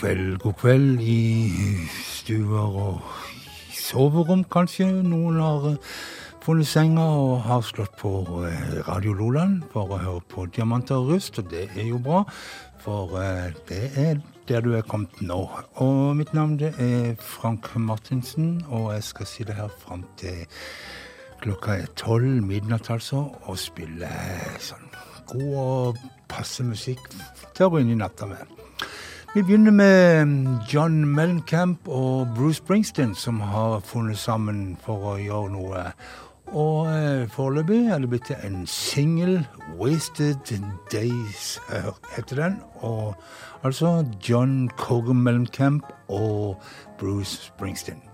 kveld, god kveld i stuer og i soverom, kanskje. Noen har eh, funnet senga og har slått på eh, Radio Loland for å høre på Diamanter og rust, og det er jo bra. For eh, det er der du er kommet nå. Og mitt navn det er Frank Martinsen, og jeg skal si det her fram til klokka er tolv midnatt, altså, og spille sånn god og passe musikk til å gå inn i natta med. Vi begynner med mm, John Mellencamp og Bruce Springsteen, som har funnet sammen for å gjøre noe. Og eh, foreløpig er det blitt en singel, 'Wasted Days', heter den. Og altså John Cogan Mellencamp og Bruce Springsteen.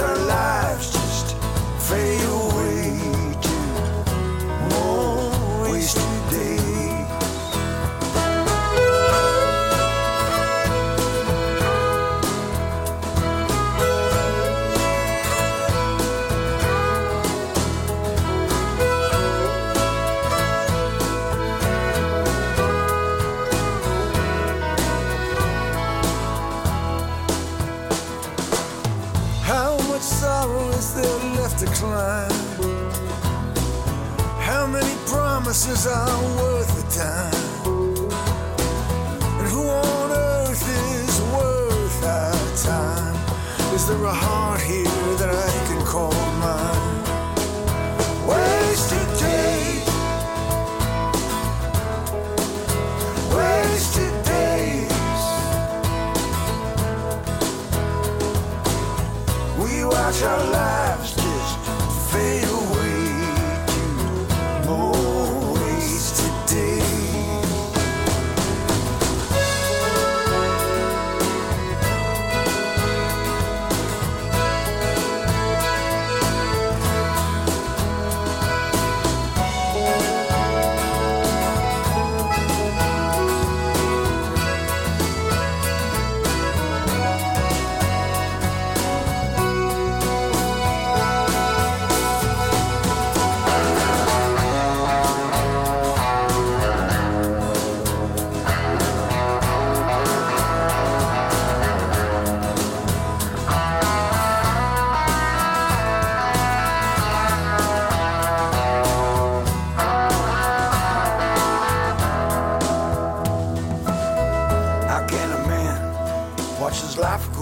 our lives just fade.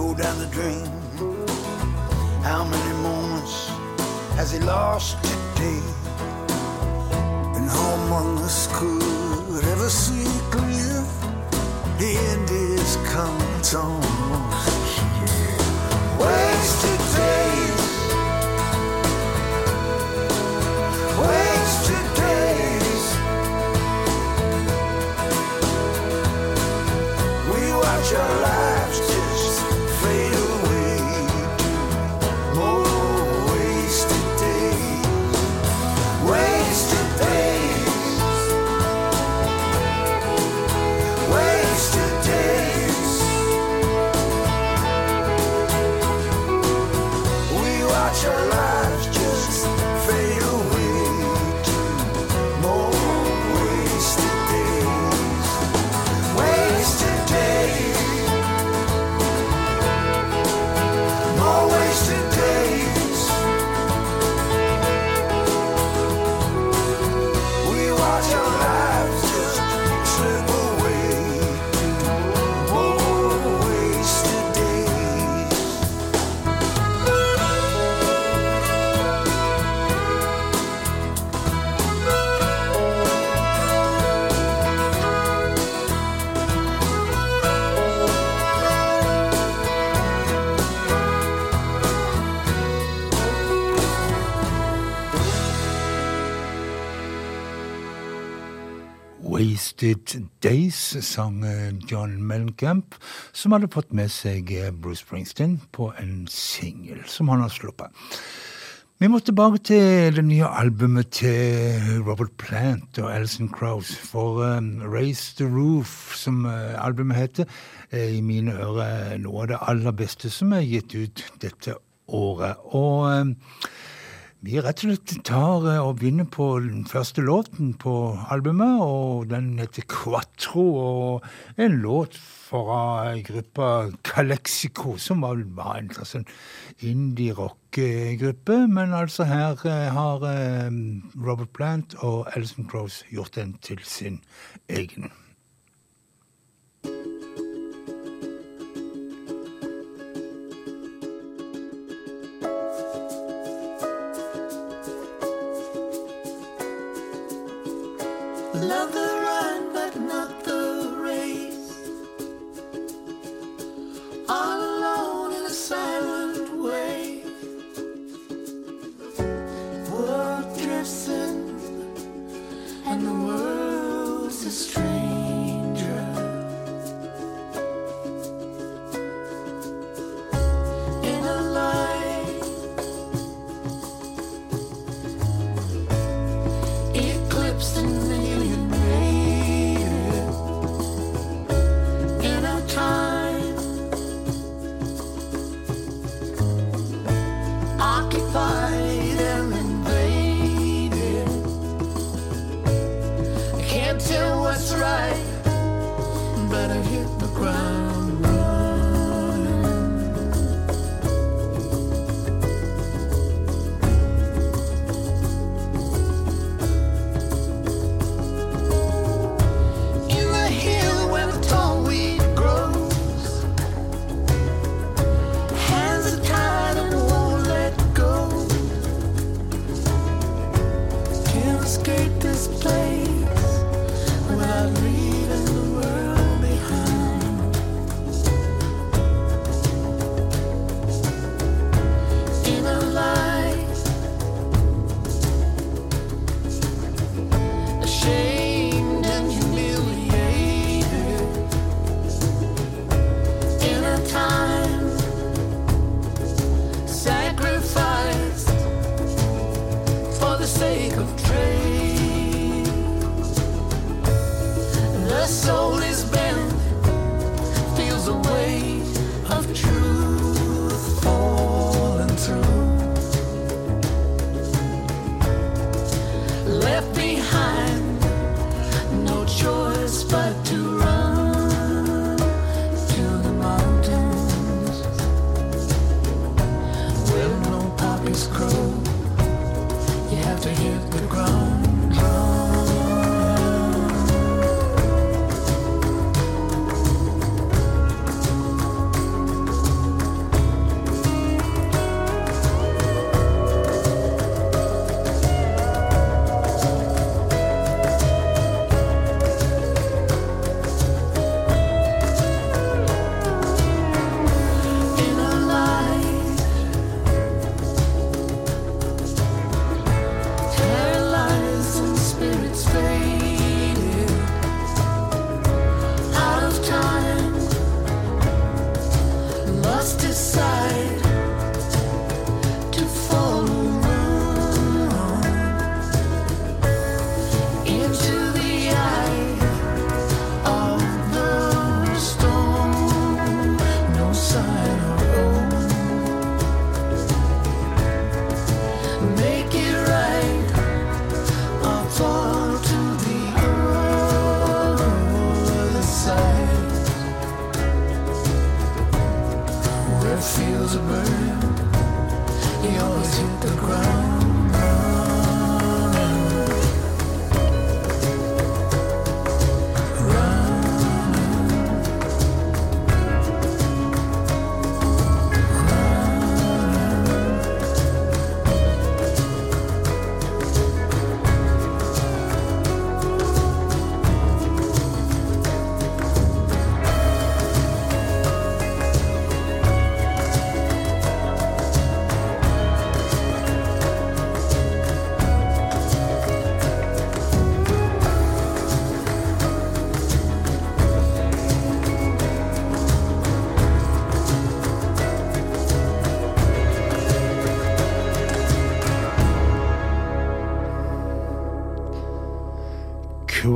hold out the dream? How many moments has he lost today? And how among us could ever see clear? The end is coming soon. Sang John Mellencamp, som hadde fått med seg Bruce Springsteen på en singel som han har sluppet. Vi må tilbake til det nye albumet til Robert Plant og Alison Krauss. For um, Raise the Roof, som albumet heter, er i mine ører noe av det aller beste som er gitt ut dette året. Og um, vi rett og slett tar uh, og begynner på den første låten på albumet, og den heter Quatro. Og en låt fra gruppa Calexico, som var, en sånn indie-rock-gruppe. Men altså her eh, har eh, Robert Plant og Alison Cross gjort den til sin egen. Love the run, but not the race.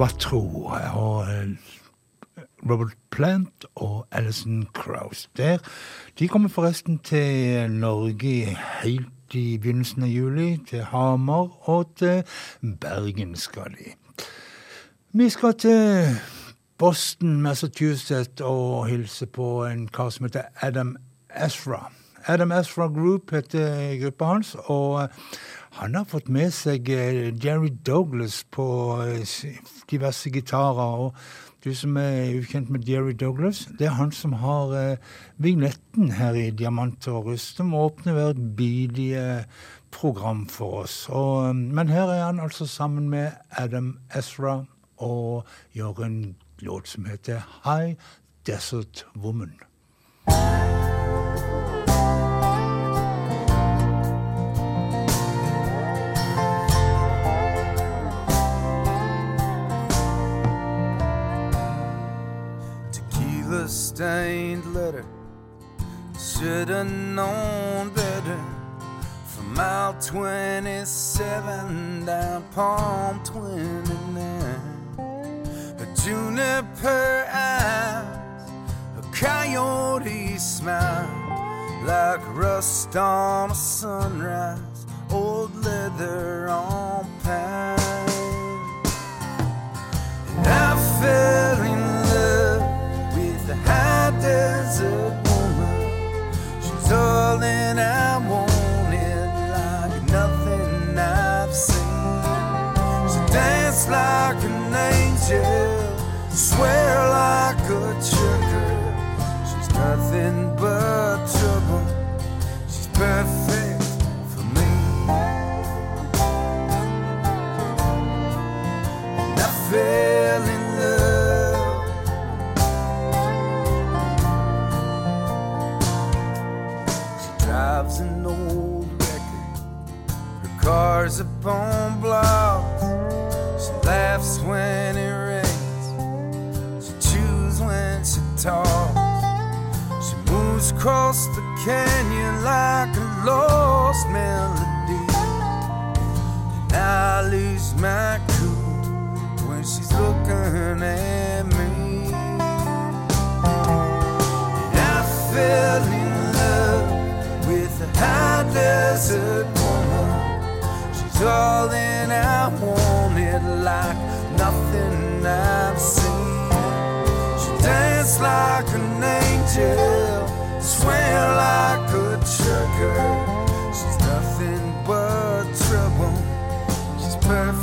Quatro. Og Robert Plant og Alison Krauss der. De kommer forresten til Norge helt i begynnelsen av juli. Til Hamar og til Bergen skal de. Vi skal til Boston, Massachusetts og hilse på en kar som heter Adam Asra. Adam Asra Group heter gruppa hans. og han har fått med seg eh, Jerry Douglas på eh, diverse gitarer. og du som er ukjent med Jerry Douglas, det er han som har eh, vignetten her i Diamanter og rust, som åpner hvert bidige program for oss. Og, eh, men her er han altså sammen med Adam Ezra og gjør en låt som heter High Desert Woman. Stained letter. Should've known better. From mile 27 down Palm 29. A juniper eyes, a coyote smile, like rust on a sunrise, old leather on pine. And I fell That I wanted, like nothing I've seen. She danced like an angel, swear like a trucker. She's nothing but trouble. She's perfect Car's upon blocks. She laughs when it rains. She chews when she talks. She moves across the canyon like a lost melody. And I lose my cool when she's looking at me. And I fell in love with the high desert that I wanted, like nothing I've seen. She danced like an angel, swam like a trucker. She's nothing but trouble. She's perfect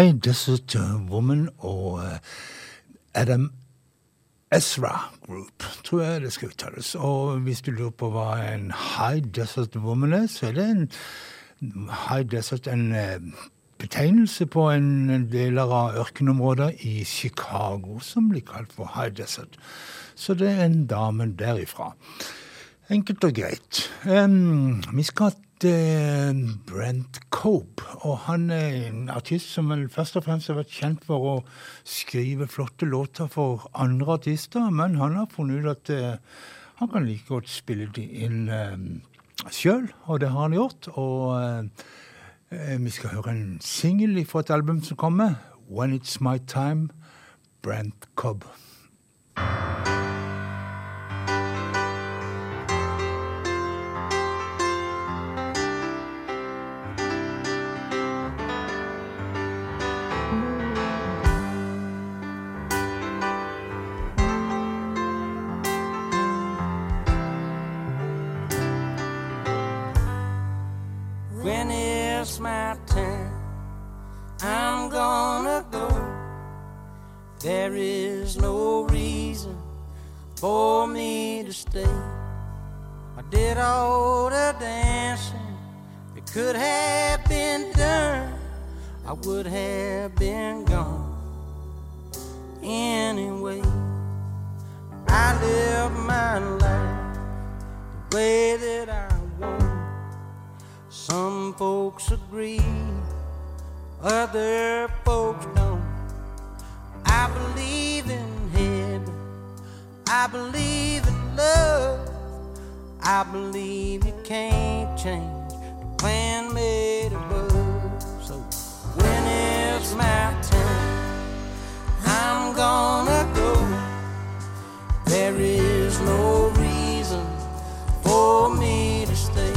High Desert Woman og eh, Adam Ezra Group, tror jeg det skal uttales. Og hvis du lurer på hva en High Desert Woman er, så er det en High Desert en eh, betegnelse på en del av ørkenområdet i Chicago som blir kalt for High Desert. Så det er en dame derifra. Enkelt og greit. Um, vi skal Brent Cope, og han er en artist som vel først og fremst har vært kjent for å skrive flotte låter for andre artister, men han har funnet ut at eh, han kan like godt spille de inn eh, sjøl, og det har han gjort. Og eh, vi skal høre en singel fra et album som kommer, When It's My Time, Brent Cobb. There is no reason for me to stay. I did all the dancing that could have been done. I would have been gone anyway. I live my life the way that I want. Some folks agree, other folks don't. I believe in heaven, I believe in love, I believe you can't change the plan made above. So when it's my time, I'm gonna go. There is no reason for me to stay.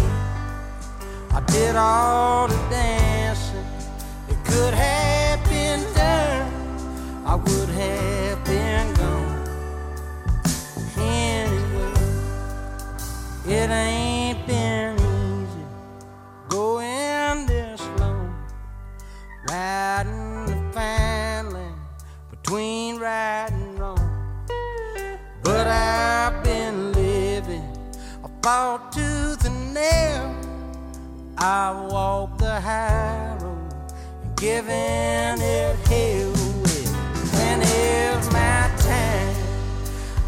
I did all the dancing It could have ain't been easy going this long, riding the fine line between right and wrong. But I've been living, I fought tooth and nail. I walk the high road and giving it hell. When it's my time,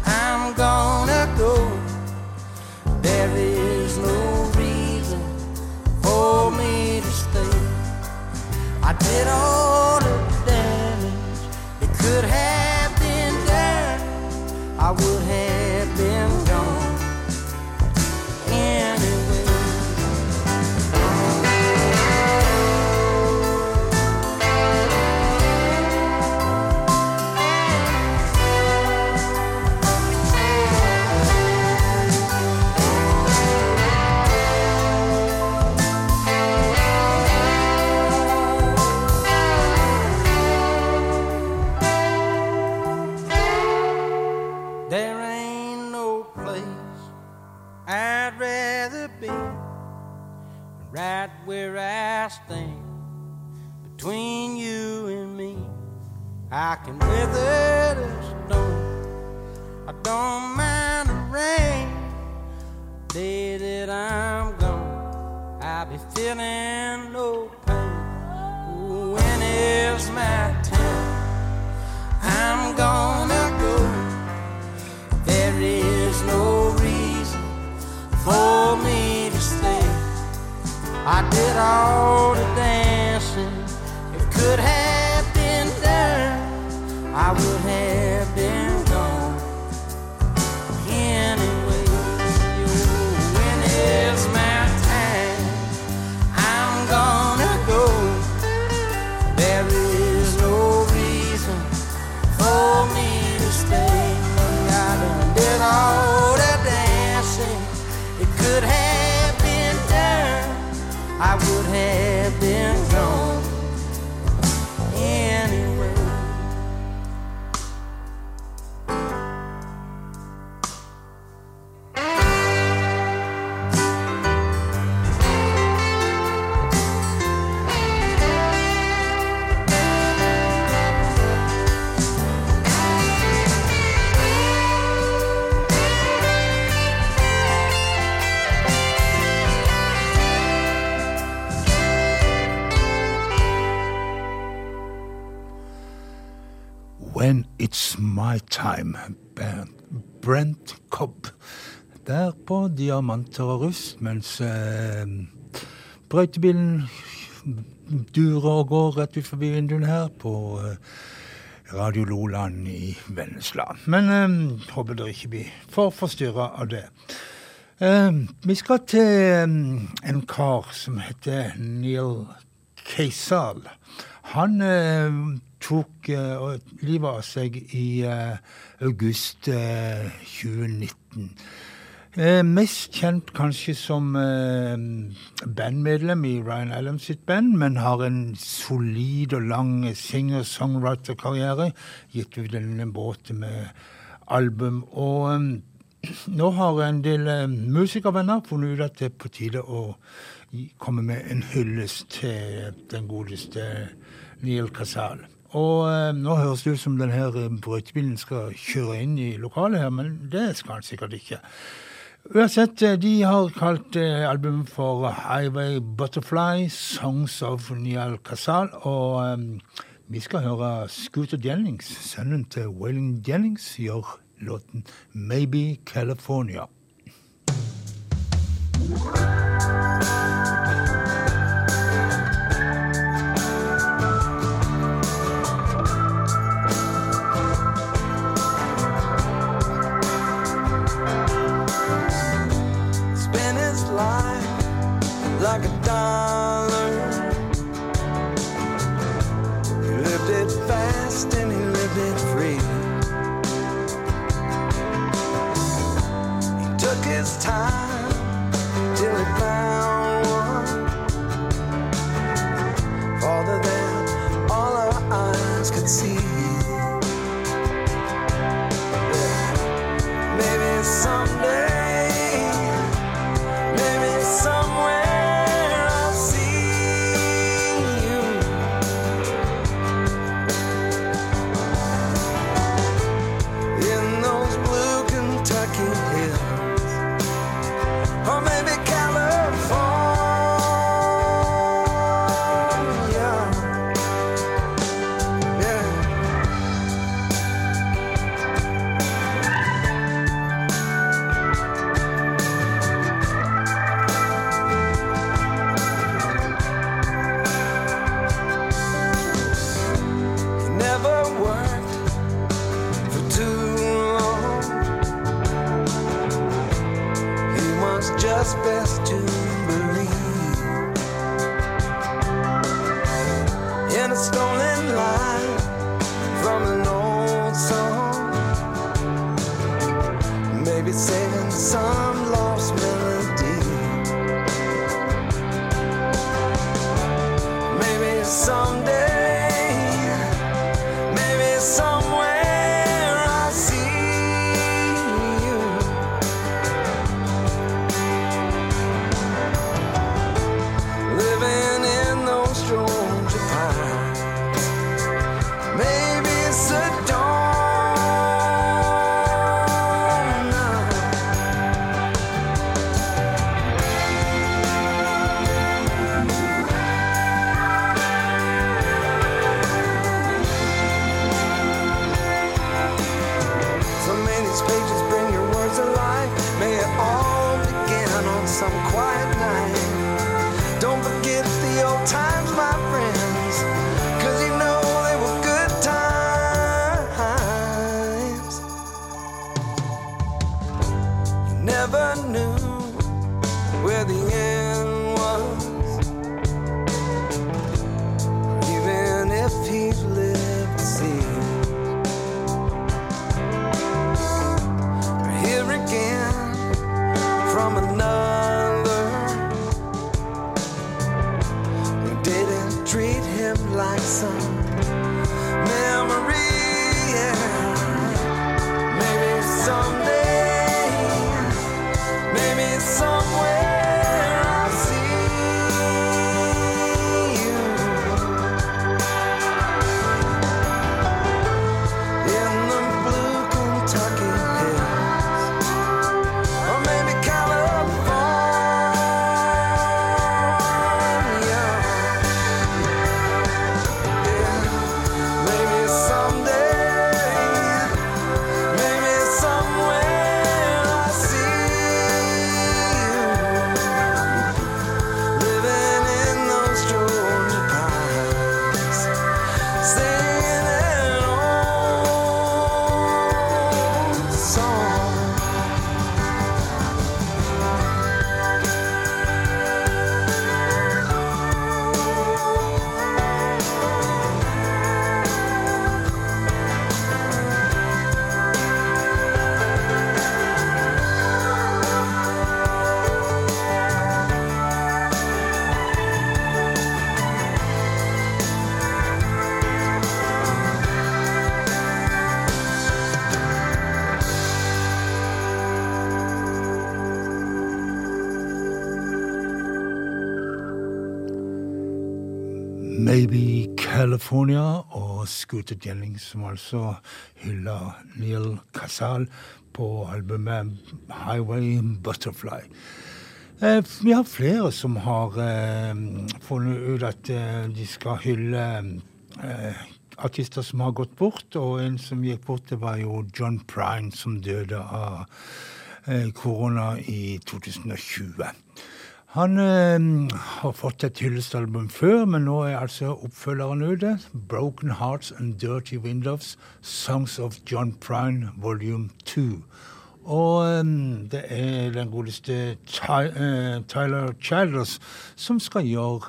I'm gonna go. I did all the damage that could have been done. I would have It's Band. Time. Brent Cobb. Der på diamanter og rust, mens eh, brøytebilen durer og går rett ut forbi vinduene her på eh, Radio Loland i Vennesla. Men eh, håper dere ikke blir for forstyrra av det. Eh, vi skal til eh, en kar som heter Neil Keisal. Han eh, tok uh, livet av seg i uh, august 2019. Eh, mest kjent kanskje som bandmedlem i Ryan Adams sitt band, men har en solid og lang singer-songwriter-karriere. Gitt ut en båt med album. Og um, nå har en del musikervenner funnet ut at det er på tide å komme med en hyllest til den godeste Neil Casal. Og eh, nå høres det ut som denne brøytebilen skal kjøre inn i lokalet her, men det skal han sikkert ikke. Uansett, eh, de har kalt eh, albumet for Highway Butterfly, Songs of Nial Casal. Og um, vi skal høre Scooter Jennings, sønnen til Wailing Jennings, gjør låten Maybe California. spent like a dollar. California og Scooter Jennings, som altså hylla Neil Casal på albumet Highway Butterfly. Eh, vi har flere som har eh, funnet ut at eh, de skal hylle artister som har gått bort, og en som gikk bort, det var jo John Prine, som døde av korona i 2020. Han øh, har fått et hyllestalbum før, men nå er altså oppfølgeren ute. 'Broken Hearts and Dirty Windows', 'Songs of John Prine Volume 2'. Og øh, det er den godeste Ty øh, Tyler Childers som skal gjøre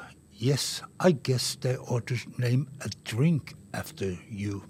'Yes, I guess they ought to name a drink after you'.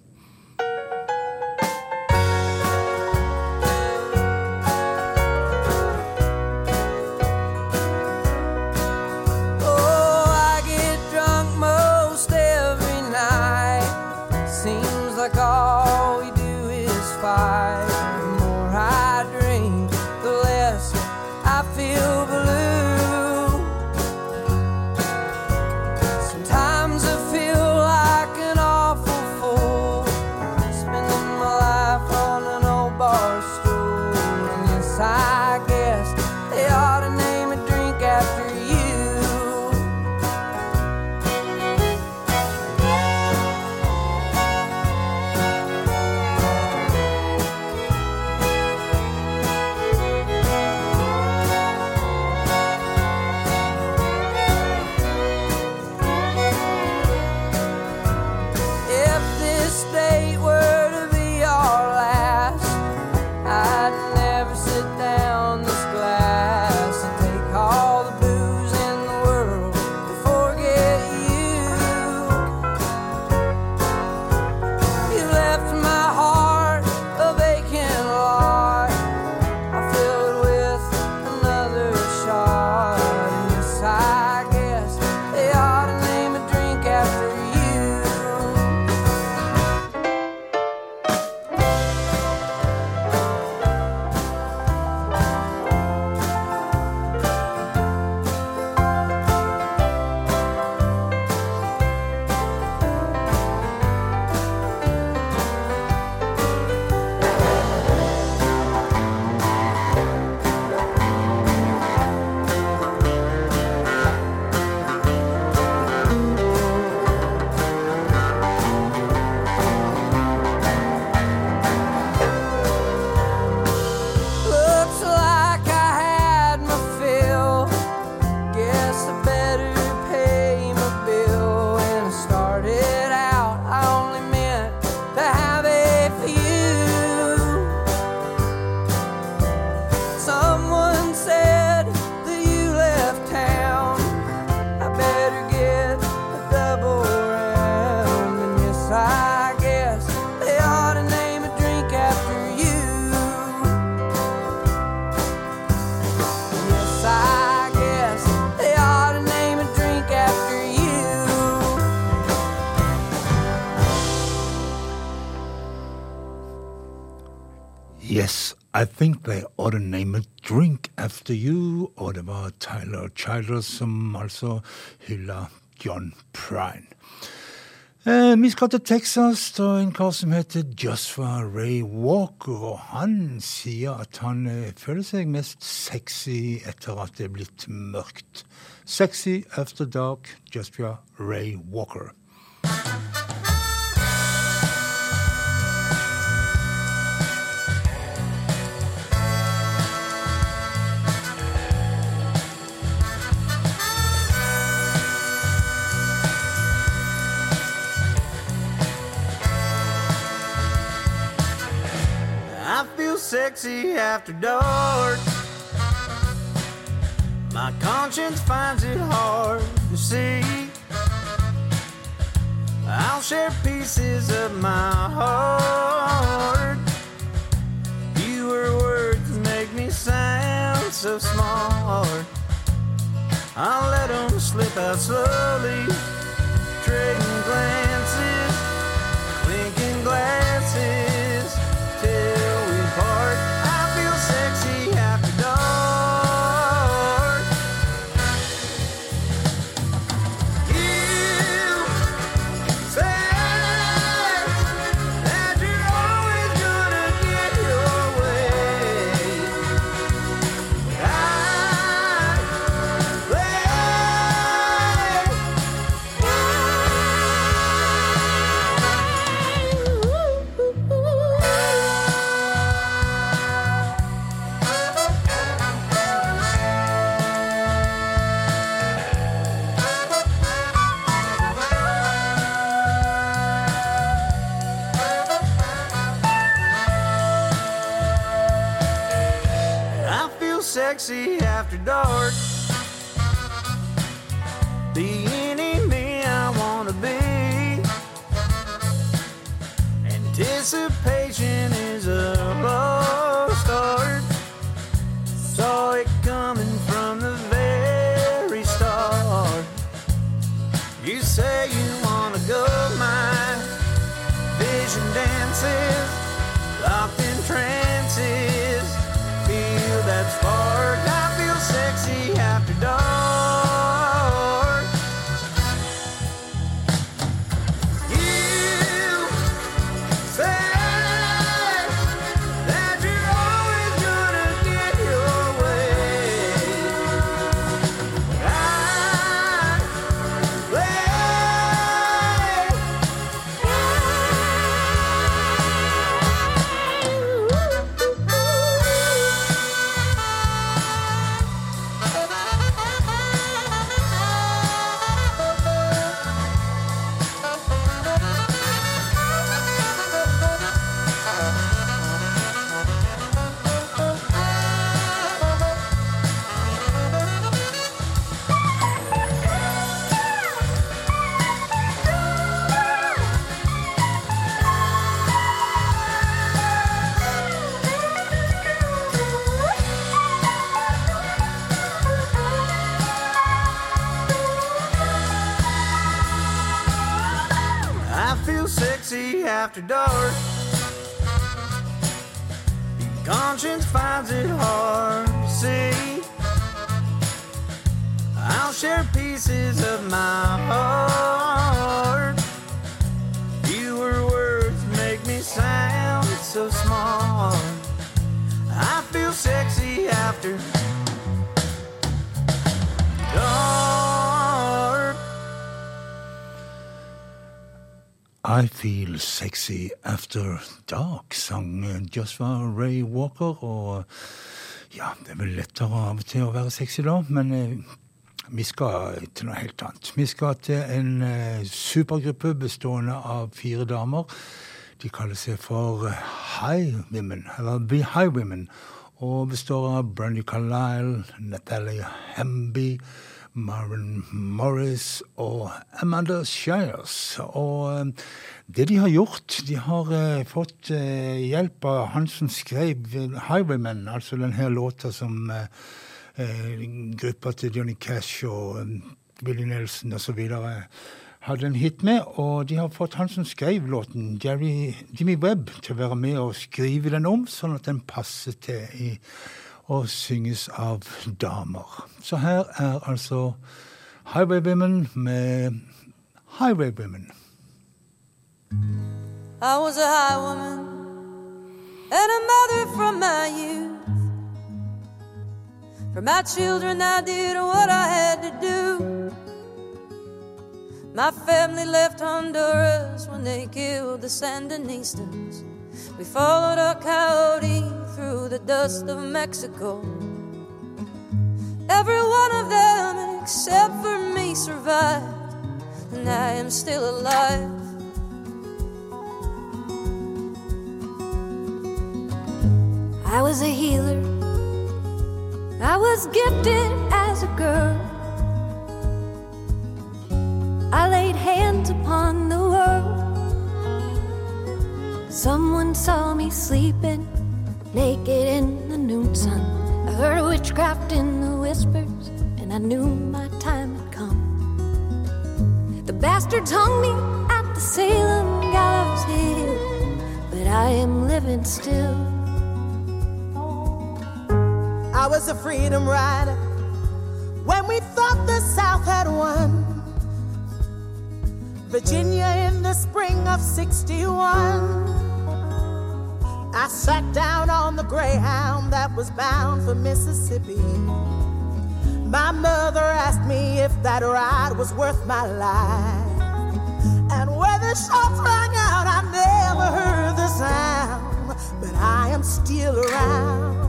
I think they ought to name a drink after you. Og det var Tyler Childers som altså hylla John Prine. Eh, vi skal til Texas til en kar som heter Joshua Ray Walker. Og han sier at han eh, føler seg mest sexy etter at det er blitt mørkt. Sexy after dark, Joshua Ray Walker. Sexy after dark. My conscience finds it hard to see. I'll share pieces of my heart. Fewer words make me sound so smart. I'll let them slip out slowly, trading glances, Sexy After Dark, sang Joshua Ray Walker. Og ja, det er vel lettere av og til å være sexy da, men eh, vi skal til noe helt annet. Vi skal til en eh, supergruppe bestående av fire damer. De kaller seg for eh, High Women, eller The High Women, og består av Brandy Carlisle, Natalie Hemby, Marvin Morris og Amanda Shires. Og eh, det de har gjort De har uh, fått uh, hjelp av han som skrev Highwaymen, altså den her låta som uh, eh, gruppa til Johnny Cash og eh, Willy Nelson osv. hadde en hit med. Og de har fått han som skrev låten, Jerry, Jimmy Webb, til å være med og skrive den om, sånn at den passer til i og synges av damer. Så her er altså Highway Women med Highway Women. I was a high woman and a mother from my youth. For my children, I did what I had to do. My family left Honduras when they killed the Sandinistas. We followed a coyote through the dust of Mexico. Every one of them, except for me, survived, and I am still alive. I was a healer. I was gifted as a girl. I laid hands upon the world. Someone saw me sleeping naked in the noon sun. I heard witchcraft in the whispers, and I knew my time had come. The bastards hung me at the Salem gallows hill, but I am living still. I was a freedom rider when we thought the South had won. Virginia in the spring of 61. I sat down on the Greyhound that was bound for Mississippi. My mother asked me if that ride was worth my life. And when the shots rang out, I never heard the sound, but I am still around.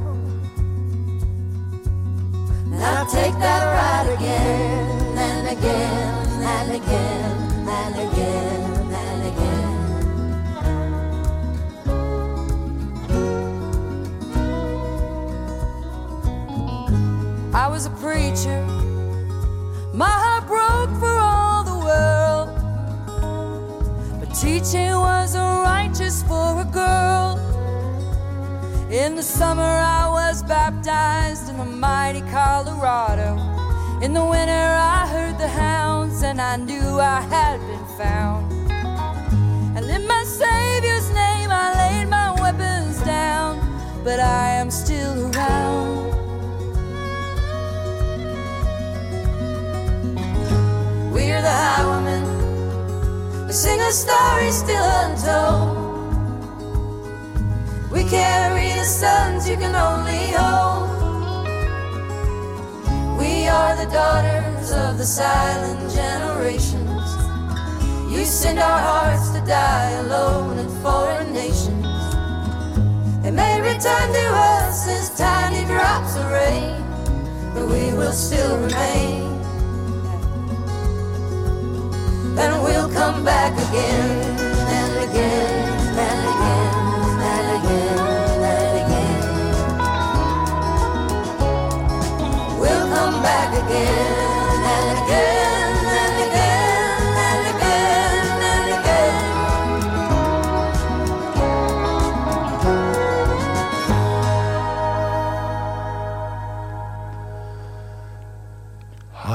And I'll take that ride again and again and again and again and again. I was a preacher. My heart broke for all the world. But teaching wasn't righteous In the summer, I was baptized in the mighty Colorado. In the winter, I heard the hounds, and I knew I had been found. And in my Savior's name, I laid my weapons down, but I am still around. We're the highwaymen. We sing a story still untold. Carry the sons you can only hold. We are the daughters of the silent generations. You send our hearts to die alone in foreign nations. They may return to us as tiny drops of rain, but we will still remain. And we'll come back again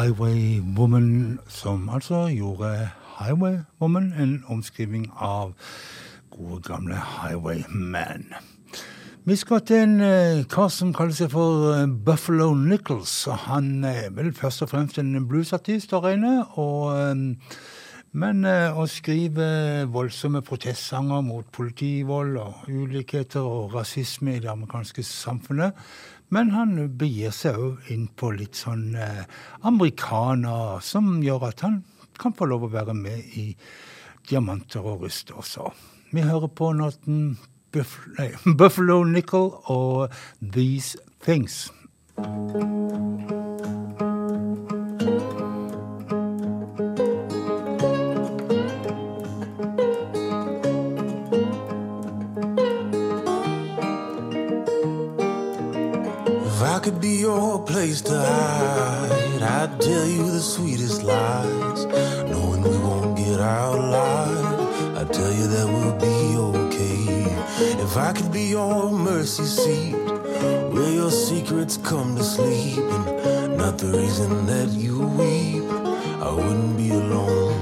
Highway Woman, som altså gjorde Highway Woman, en omskriving av gode gamle Highwayman. Vi skal til en eh, kar som kaller seg for eh, Buffalo Nichols. Han er vel først og fremst en bluesartist å regne, og, eh, men eh, å skrive voldsomme protestsanger mot politivold og ulikheter og rasisme i det amerikanske samfunnet. Men han begir seg òg inn på litt sånn eh, amerikaner som gjør at han kan få lov å være med i Diamanter og rust også. Vi hører på Norton Buffalo Nickel or These Things. I could be your place to hide, I'd tell you the sweetest lies. Knowing we won't get out alive, I'd tell you that we'll be okay. If I could be your mercy seat, where your secrets come to sleep, and not the reason that you weep, I wouldn't be alone.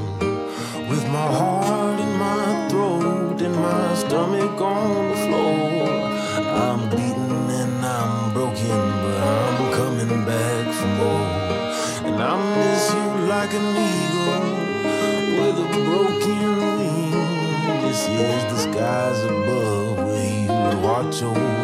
With my heart in my throat and my stomach on the floor, I'm beaten and I'm broken, but I'm coming back for more. And I miss you like an eagle with a broken wing. This is the skies above 中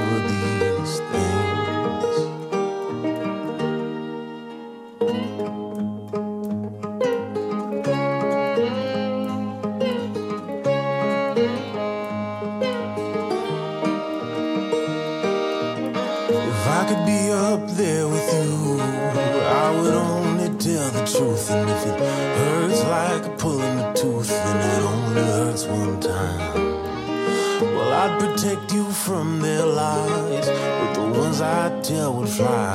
I'd protect you from their lies, but the ones I tell would fly,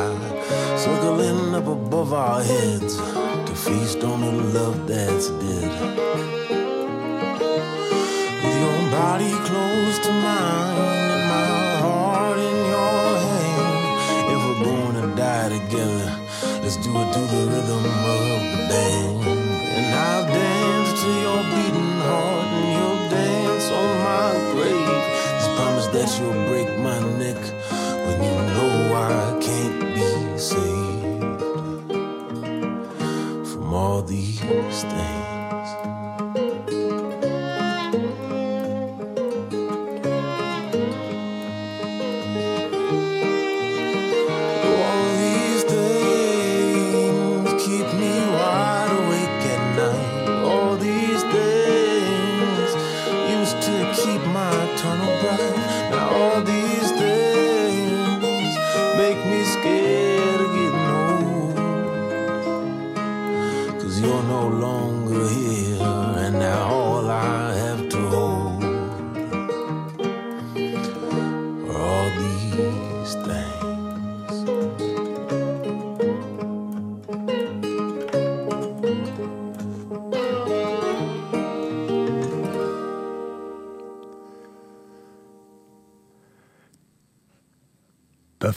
circling up above our heads to feast on the love that's dead. With your body close to mine and my heart in your hand. If we're gonna die together, let's do it to the rhythm of the band. And I'll dance to your beating heart that you'll break my neck when you know I can't be saved from all these things.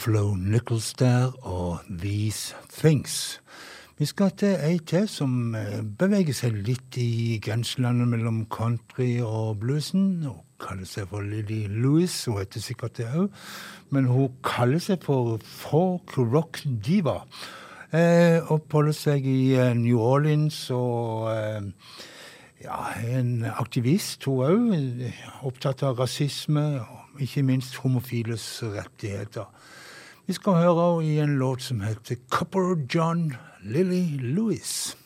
Flo Nichols der, og These Things. Vi skal til ei til som eh, beveger seg litt i grenselandet mellom country og bluesen. Hun kaller seg for Lily Louis, hun heter sikkert det òg. Men hun kaller seg for folk rock diva. Eh, oppholder seg i eh, New Orleans og eh, ja, en aktivist, hun òg. Opptatt av rasisme og ikke minst homofiles rettigheter. Vi skal høre henne i en låt som heter Copper John Lily Louis.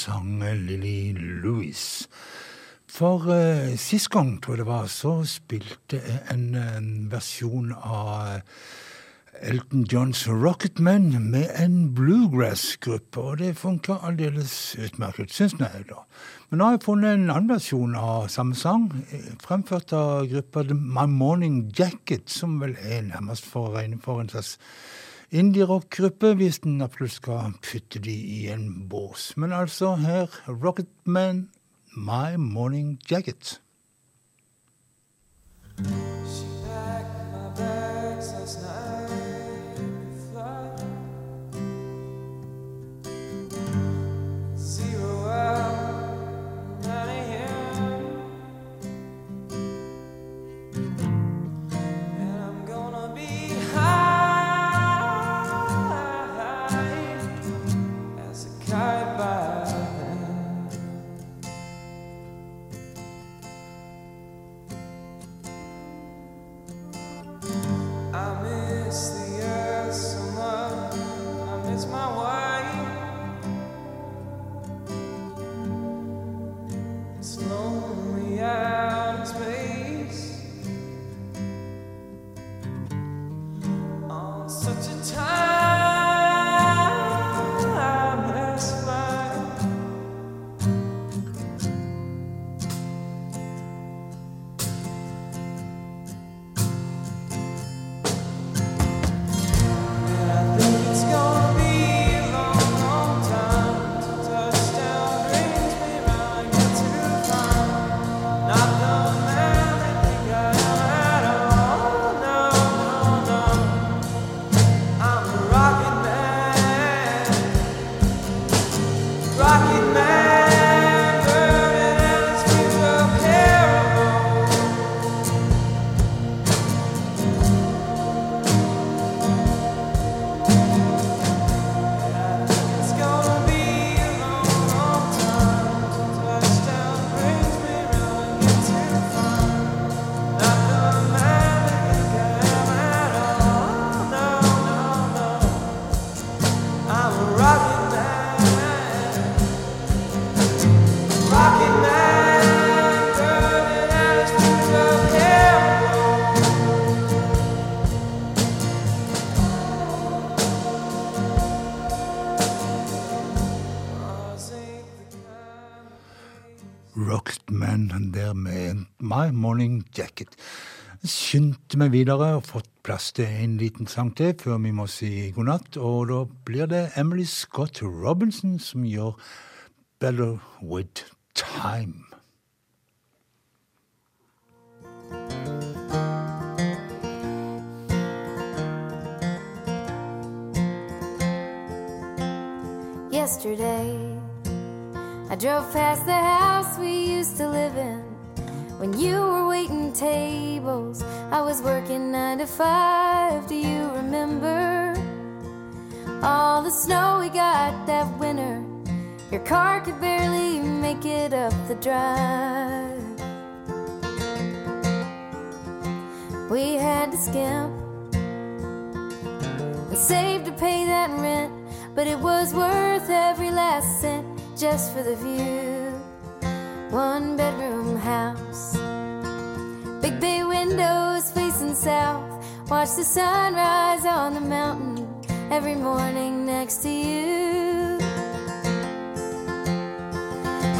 Sang Lily Louis. For uh, sist gang, tror jeg det var, så spilte jeg en, en versjon av Elton Johns Rocketman med en bluegrass-gruppe, og det funka aldeles utmerket, syns jeg, da. Men nå har jeg funnet en annen versjon av samme sang, eh, fremført av gruppa The My Morning Jacket, som vel er nærmest for å regne for en slags indie-rock-gruppe, hvis en absolutt skal putte de i en bås. Men altså, her Rocketman, My Morning Jacket. I kind Rocketman der med My Morning Jacket. Skyndte meg videre og fått plass til en liten sang til før vi må si god natt. Og da blir det Emily Scott Robinson som gjør Better With Time. Yesterday, I drove past the house we used to live in. When you were waiting tables, I was working nine to five. Do you remember all the snow we got that winter? Your car could barely make it up the drive. We had to skimp and save to pay that rent, but it was worth every last cent just for the view. One bedroom house, big bay windows facing south. Watch the sunrise on the mountain every morning next to you.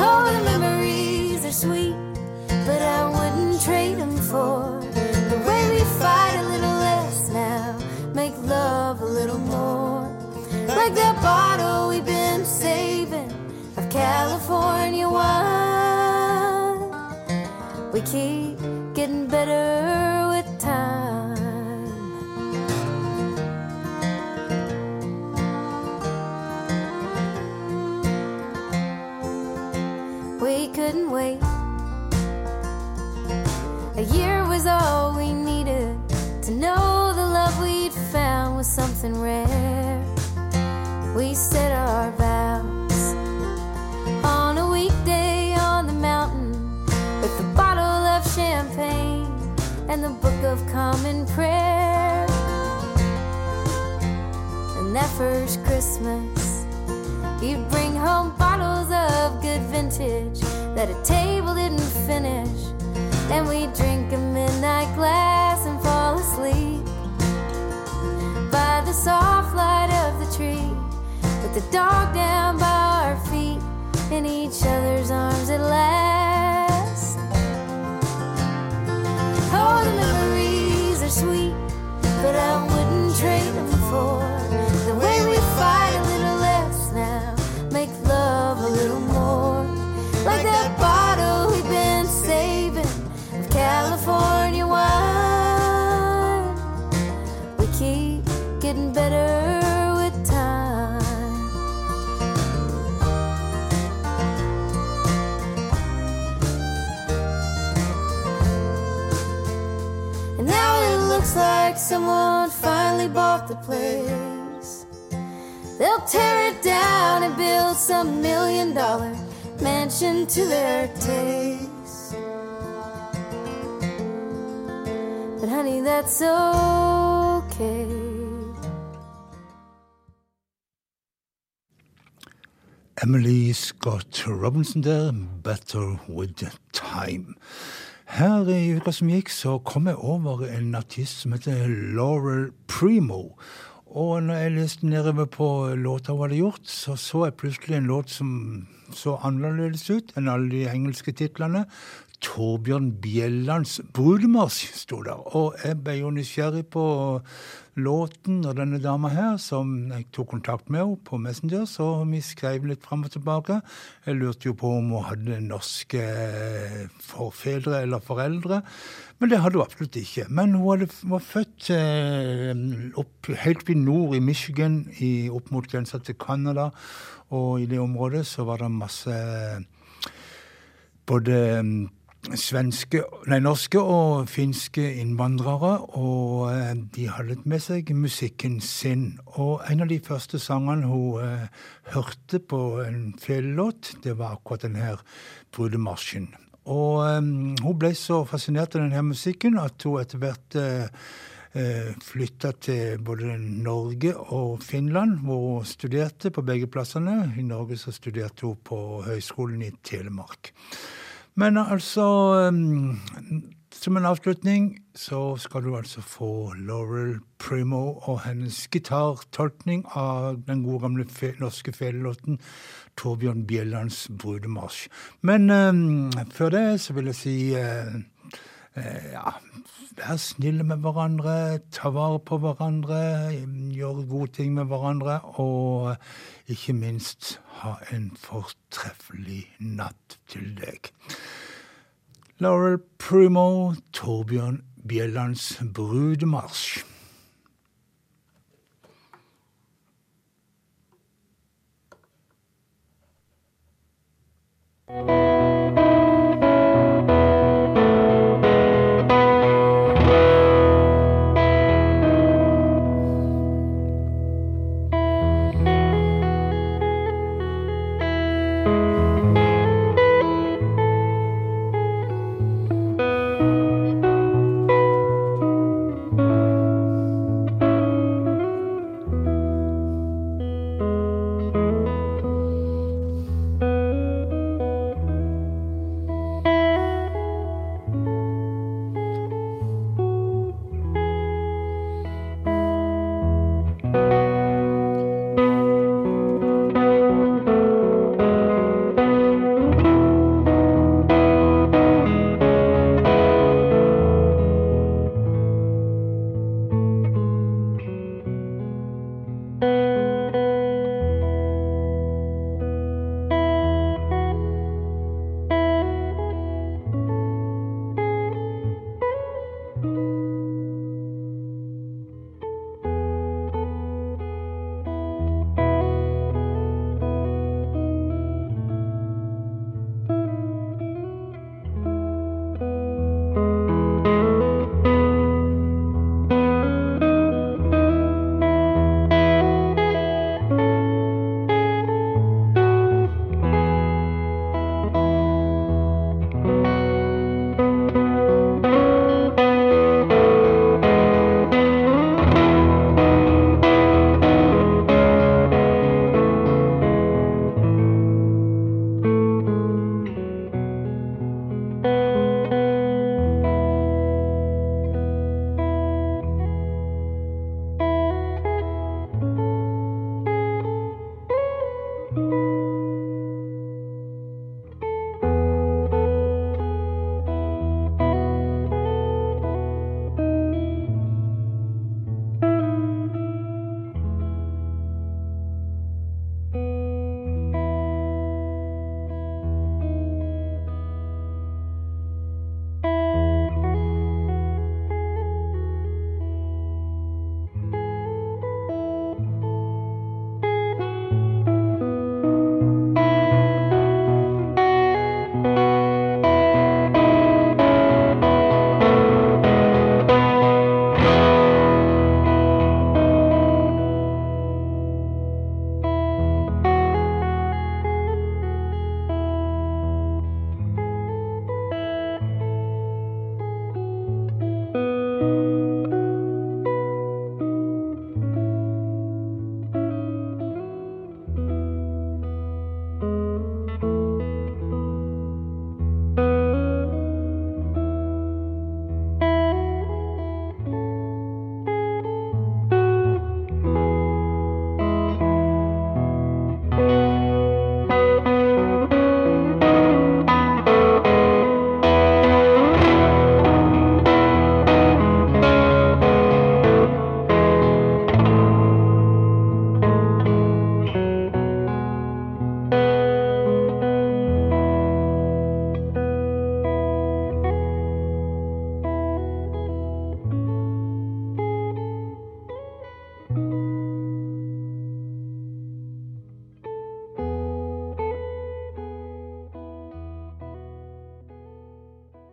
Oh, the memories are sweet, but I wouldn't trade them for the way we fight a little less now, make love a little more. Like that bottle we've been California wine. We keep getting better with time. We couldn't wait. A year was all Robinson der, 'Better With Time'. Her i uka som gikk, så kom jeg over en artist som heter Laurel Primo. Og når jeg leste nedover på låta hun hadde gjort, så så jeg plutselig en låt som så annerledes ut enn alle de engelske titlene. Torbjørn Bjellands 'Brudemarsj' sto der. Og jeg ble jo nysgjerrig på låten og denne dama her, som jeg tok kontakt med henne på Messenger, så vi skrev litt fram og tilbake. Jeg lurte jo på om hun hadde norske forfedre eller foreldre, men det hadde hun absolutt ikke. Men hun hadde, var født eh, opp, helt oppe i nord, i Michigan, i, opp mot grensa til Canada, og i det området så var det masse både mm, svenske, nei, norske og finske innvandrere, og eh, de hadde med seg musikken sin. Og en av de første sangene hun eh, hørte på en felelåt, det var akkurat den her brudemarsjen. Og eh, hun ble så fascinert av denne musikken at hun etter hvert eh, eh, flytta til både Norge og Finland, hvor hun studerte på begge plassene. I Norge så studerte hun på Høgskolen i Telemark. Men altså um, Som en avslutning så skal du altså få Laurel Primo og hennes gitartolkning av den gode gamle fe norske felelåten Torbjørn Bjellands 'Brudemarsj'. Men um, før det så vil jeg si uh, uh, ja, vær snille med hverandre, ta vare på hverandre, gjør gode ting med hverandre, og ikke minst ha en fortreffelig natt til deg. Laurel Primo, Torbjørn Bjellands brudemarsj. thank